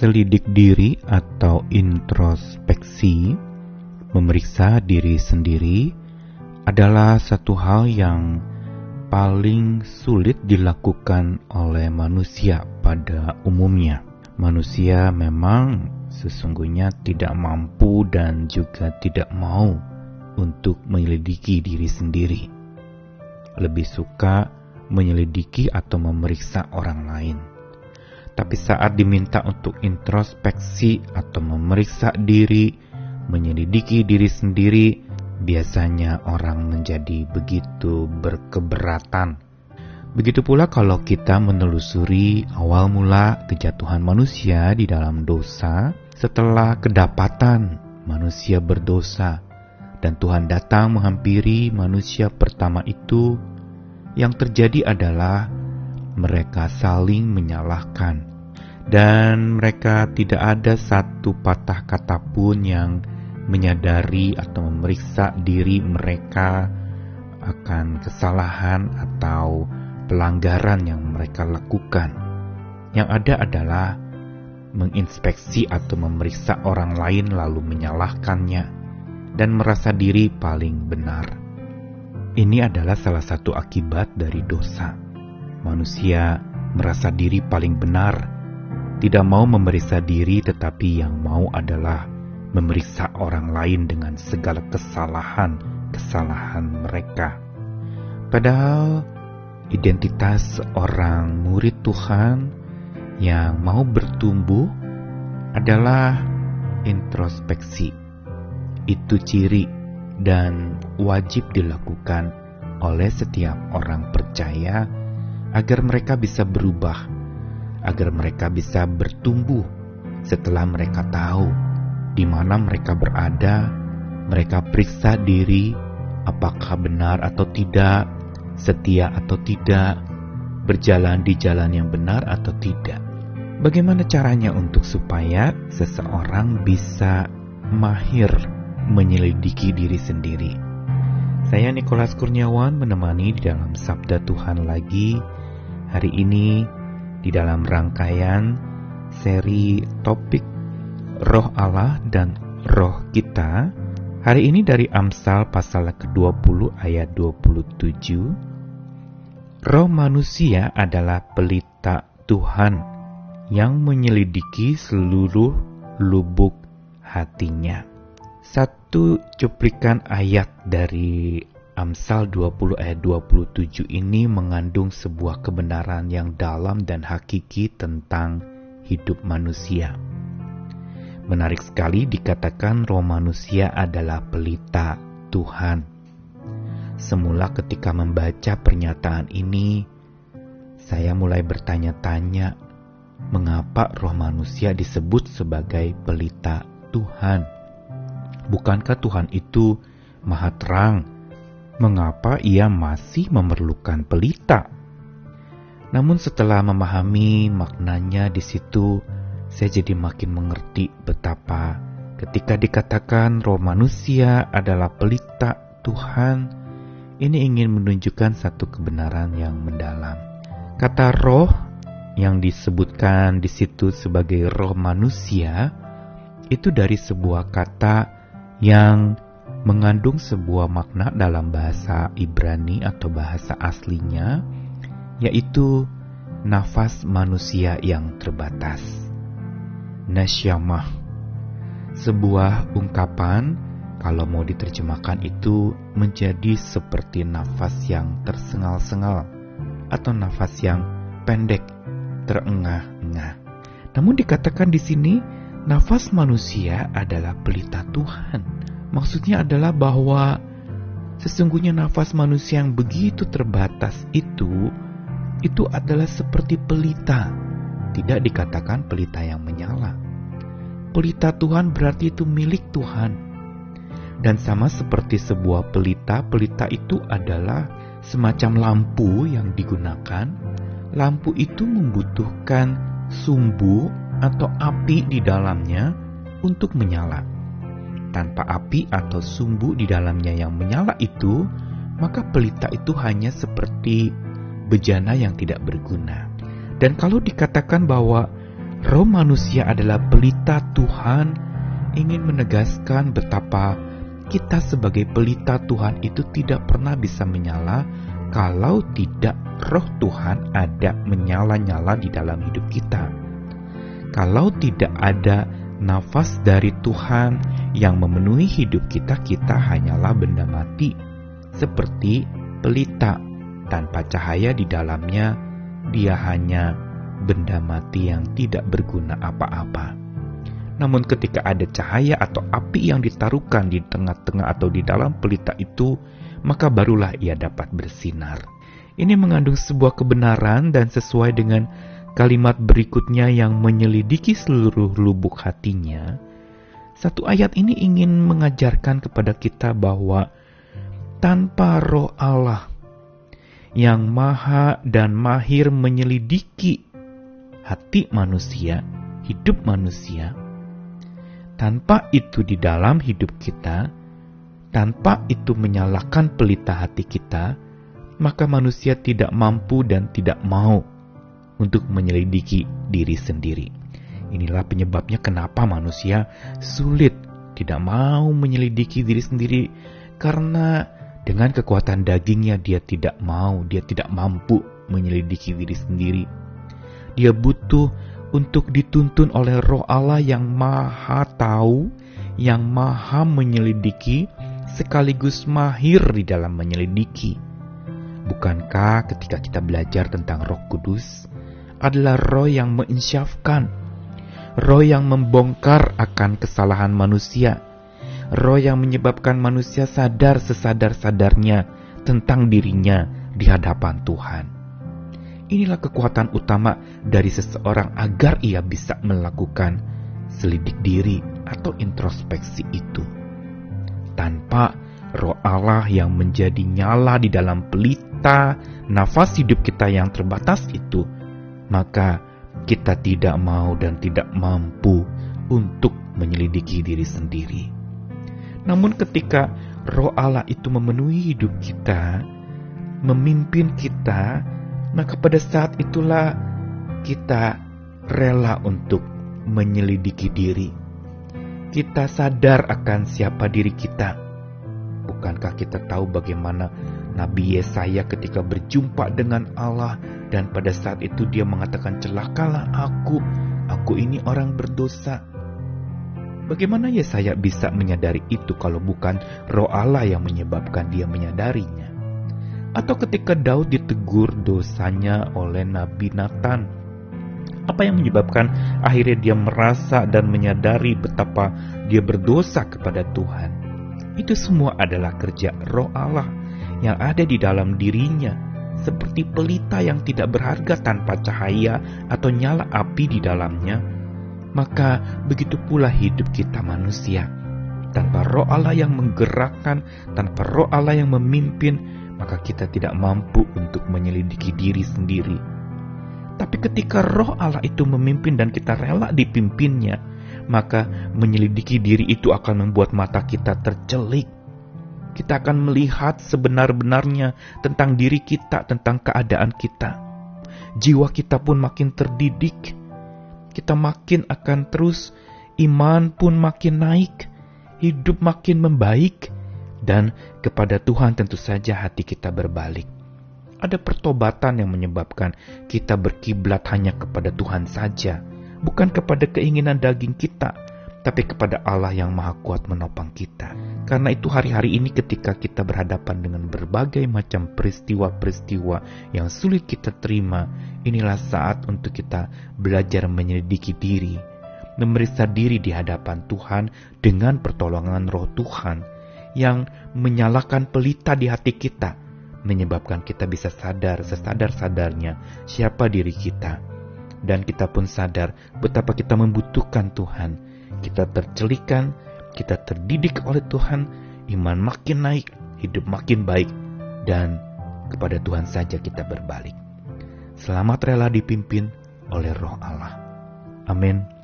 Selidik diri atau introspeksi, memeriksa diri sendiri, adalah satu hal yang paling sulit dilakukan oleh manusia pada umumnya. Manusia memang sesungguhnya tidak mampu dan juga tidak mau untuk menyelidiki diri sendiri. Lebih suka menyelidiki atau memeriksa orang lain. Tapi saat diminta untuk introspeksi atau memeriksa diri, menyelidiki diri sendiri, biasanya orang menjadi begitu berkeberatan. Begitu pula kalau kita menelusuri awal mula kejatuhan manusia di dalam dosa, setelah kedapatan manusia berdosa, dan Tuhan datang menghampiri manusia pertama itu, yang terjadi adalah mereka saling menyalahkan, dan mereka tidak ada satu patah kata pun yang menyadari atau memeriksa diri mereka akan kesalahan atau pelanggaran yang mereka lakukan. Yang ada adalah menginspeksi atau memeriksa orang lain lalu menyalahkannya dan merasa diri paling benar. Ini adalah salah satu akibat dari dosa. Manusia merasa diri paling benar, tidak mau memeriksa diri, tetapi yang mau adalah memeriksa orang lain dengan segala kesalahan-kesalahan mereka. Padahal identitas orang murid Tuhan yang mau bertumbuh adalah introspeksi. Itu ciri dan wajib dilakukan oleh setiap orang percaya agar mereka bisa berubah, agar mereka bisa bertumbuh setelah mereka tahu di mana mereka berada, mereka periksa diri apakah benar atau tidak, setia atau tidak, berjalan di jalan yang benar atau tidak. Bagaimana caranya untuk supaya seseorang bisa mahir menyelidiki diri sendiri? Saya Nikolas Kurniawan menemani di dalam Sabda Tuhan lagi hari ini di dalam rangkaian seri topik roh Allah dan roh kita. Hari ini dari Amsal pasal ke-20 ayat 27. Roh manusia adalah pelita Tuhan yang menyelidiki seluruh lubuk hatinya. Satu cuplikan ayat dari Amsal 20 ayat 27 ini mengandung sebuah kebenaran yang dalam dan hakiki tentang hidup manusia. Menarik sekali dikatakan roh manusia adalah pelita Tuhan. Semula ketika membaca pernyataan ini, saya mulai bertanya-tanya, mengapa roh manusia disebut sebagai pelita Tuhan? Bukankah Tuhan itu maha terang? Mengapa ia masih memerlukan pelita? Namun setelah memahami maknanya di situ, saya jadi makin mengerti betapa ketika dikatakan roh manusia adalah pelita Tuhan, ini ingin menunjukkan satu kebenaran yang mendalam. Kata roh yang disebutkan di situ sebagai roh manusia itu dari sebuah kata yang mengandung sebuah makna dalam bahasa Ibrani atau bahasa aslinya, yaitu nafas manusia yang terbatas nasyamah. Sebuah ungkapan kalau mau diterjemahkan itu menjadi seperti nafas yang tersengal-sengal atau nafas yang pendek, terengah-engah. Namun dikatakan di sini nafas manusia adalah pelita Tuhan. Maksudnya adalah bahwa sesungguhnya nafas manusia yang begitu terbatas itu itu adalah seperti pelita tidak dikatakan pelita yang menyala. Pelita Tuhan berarti itu milik Tuhan. Dan sama seperti sebuah pelita, pelita itu adalah semacam lampu yang digunakan. Lampu itu membutuhkan sumbu atau api di dalamnya untuk menyala. Tanpa api atau sumbu di dalamnya yang menyala itu, maka pelita itu hanya seperti bejana yang tidak berguna. Dan kalau dikatakan bahwa roh manusia adalah pelita Tuhan ingin menegaskan betapa kita sebagai pelita Tuhan itu tidak pernah bisa menyala kalau tidak roh Tuhan ada menyala-nyala di dalam hidup kita. Kalau tidak ada nafas dari Tuhan yang memenuhi hidup kita, kita hanyalah benda mati, seperti pelita tanpa cahaya di dalamnya. Dia hanya benda mati yang tidak berguna apa-apa. Namun, ketika ada cahaya atau api yang ditaruhkan di tengah-tengah atau di dalam pelita itu, maka barulah ia dapat bersinar. Ini mengandung sebuah kebenaran dan sesuai dengan kalimat berikutnya yang menyelidiki seluruh lubuk hatinya. Satu ayat ini ingin mengajarkan kepada kita bahwa tanpa roh Allah yang maha dan mahir menyelidiki hati manusia, hidup manusia, tanpa itu di dalam hidup kita, tanpa itu menyalakan pelita hati kita, maka manusia tidak mampu dan tidak mau untuk menyelidiki diri sendiri. Inilah penyebabnya kenapa manusia sulit tidak mau menyelidiki diri sendiri karena dengan kekuatan dagingnya dia tidak mau, dia tidak mampu menyelidiki diri sendiri. Dia butuh untuk dituntun oleh roh Allah yang maha tahu, yang maha menyelidiki, sekaligus mahir di dalam menyelidiki. Bukankah ketika kita belajar tentang Roh Kudus adalah roh yang menginsyafkan, roh yang membongkar akan kesalahan manusia, roh yang menyebabkan manusia sadar sesadar-sadarnya tentang dirinya di hadapan Tuhan. Inilah kekuatan utama dari seseorang agar ia bisa melakukan selidik diri atau introspeksi itu tanpa roh Allah yang menjadi nyala di dalam pelita nafas hidup kita yang terbatas itu, maka kita tidak mau dan tidak mampu untuk menyelidiki diri sendiri. Namun ketika roh Allah itu memenuhi hidup kita, memimpin kita, maka pada saat itulah kita rela untuk menyelidiki diri kita sadar akan siapa diri kita. Bukankah kita tahu bagaimana Nabi Yesaya ketika berjumpa dengan Allah dan pada saat itu dia mengatakan celakalah aku, aku ini orang berdosa. Bagaimana Yesaya bisa menyadari itu kalau bukan roh Allah yang menyebabkan dia menyadarinya? Atau ketika Daud ditegur dosanya oleh Nabi Nathan, apa yang menyebabkan akhirnya dia merasa dan menyadari betapa dia berdosa kepada Tuhan? Itu semua adalah kerja roh Allah yang ada di dalam dirinya, seperti pelita yang tidak berharga tanpa cahaya atau nyala api di dalamnya. Maka begitu pula hidup kita manusia. Tanpa roh Allah yang menggerakkan, tanpa roh Allah yang memimpin, maka kita tidak mampu untuk menyelidiki diri sendiri tapi ketika roh Allah itu memimpin dan kita rela dipimpinnya, maka menyelidiki diri itu akan membuat mata kita tercelik. Kita akan melihat sebenar-benarnya tentang diri kita, tentang keadaan kita. Jiwa kita pun makin terdidik. Kita makin akan terus, iman pun makin naik, hidup makin membaik, dan kepada Tuhan tentu saja hati kita berbalik ada pertobatan yang menyebabkan kita berkiblat hanya kepada Tuhan saja, bukan kepada keinginan daging kita, tapi kepada Allah yang Maha Kuat menopang kita. Karena itu, hari-hari ini, ketika kita berhadapan dengan berbagai macam peristiwa-peristiwa yang sulit kita terima, inilah saat untuk kita belajar menyelidiki diri, memeriksa diri di hadapan Tuhan dengan pertolongan Roh Tuhan yang menyalakan pelita di hati kita menyebabkan kita bisa sadar sesadar-sadarnya siapa diri kita. Dan kita pun sadar betapa kita membutuhkan Tuhan. Kita tercelikan, kita terdidik oleh Tuhan, iman makin naik, hidup makin baik, dan kepada Tuhan saja kita berbalik. Selamat rela dipimpin oleh roh Allah. Amin.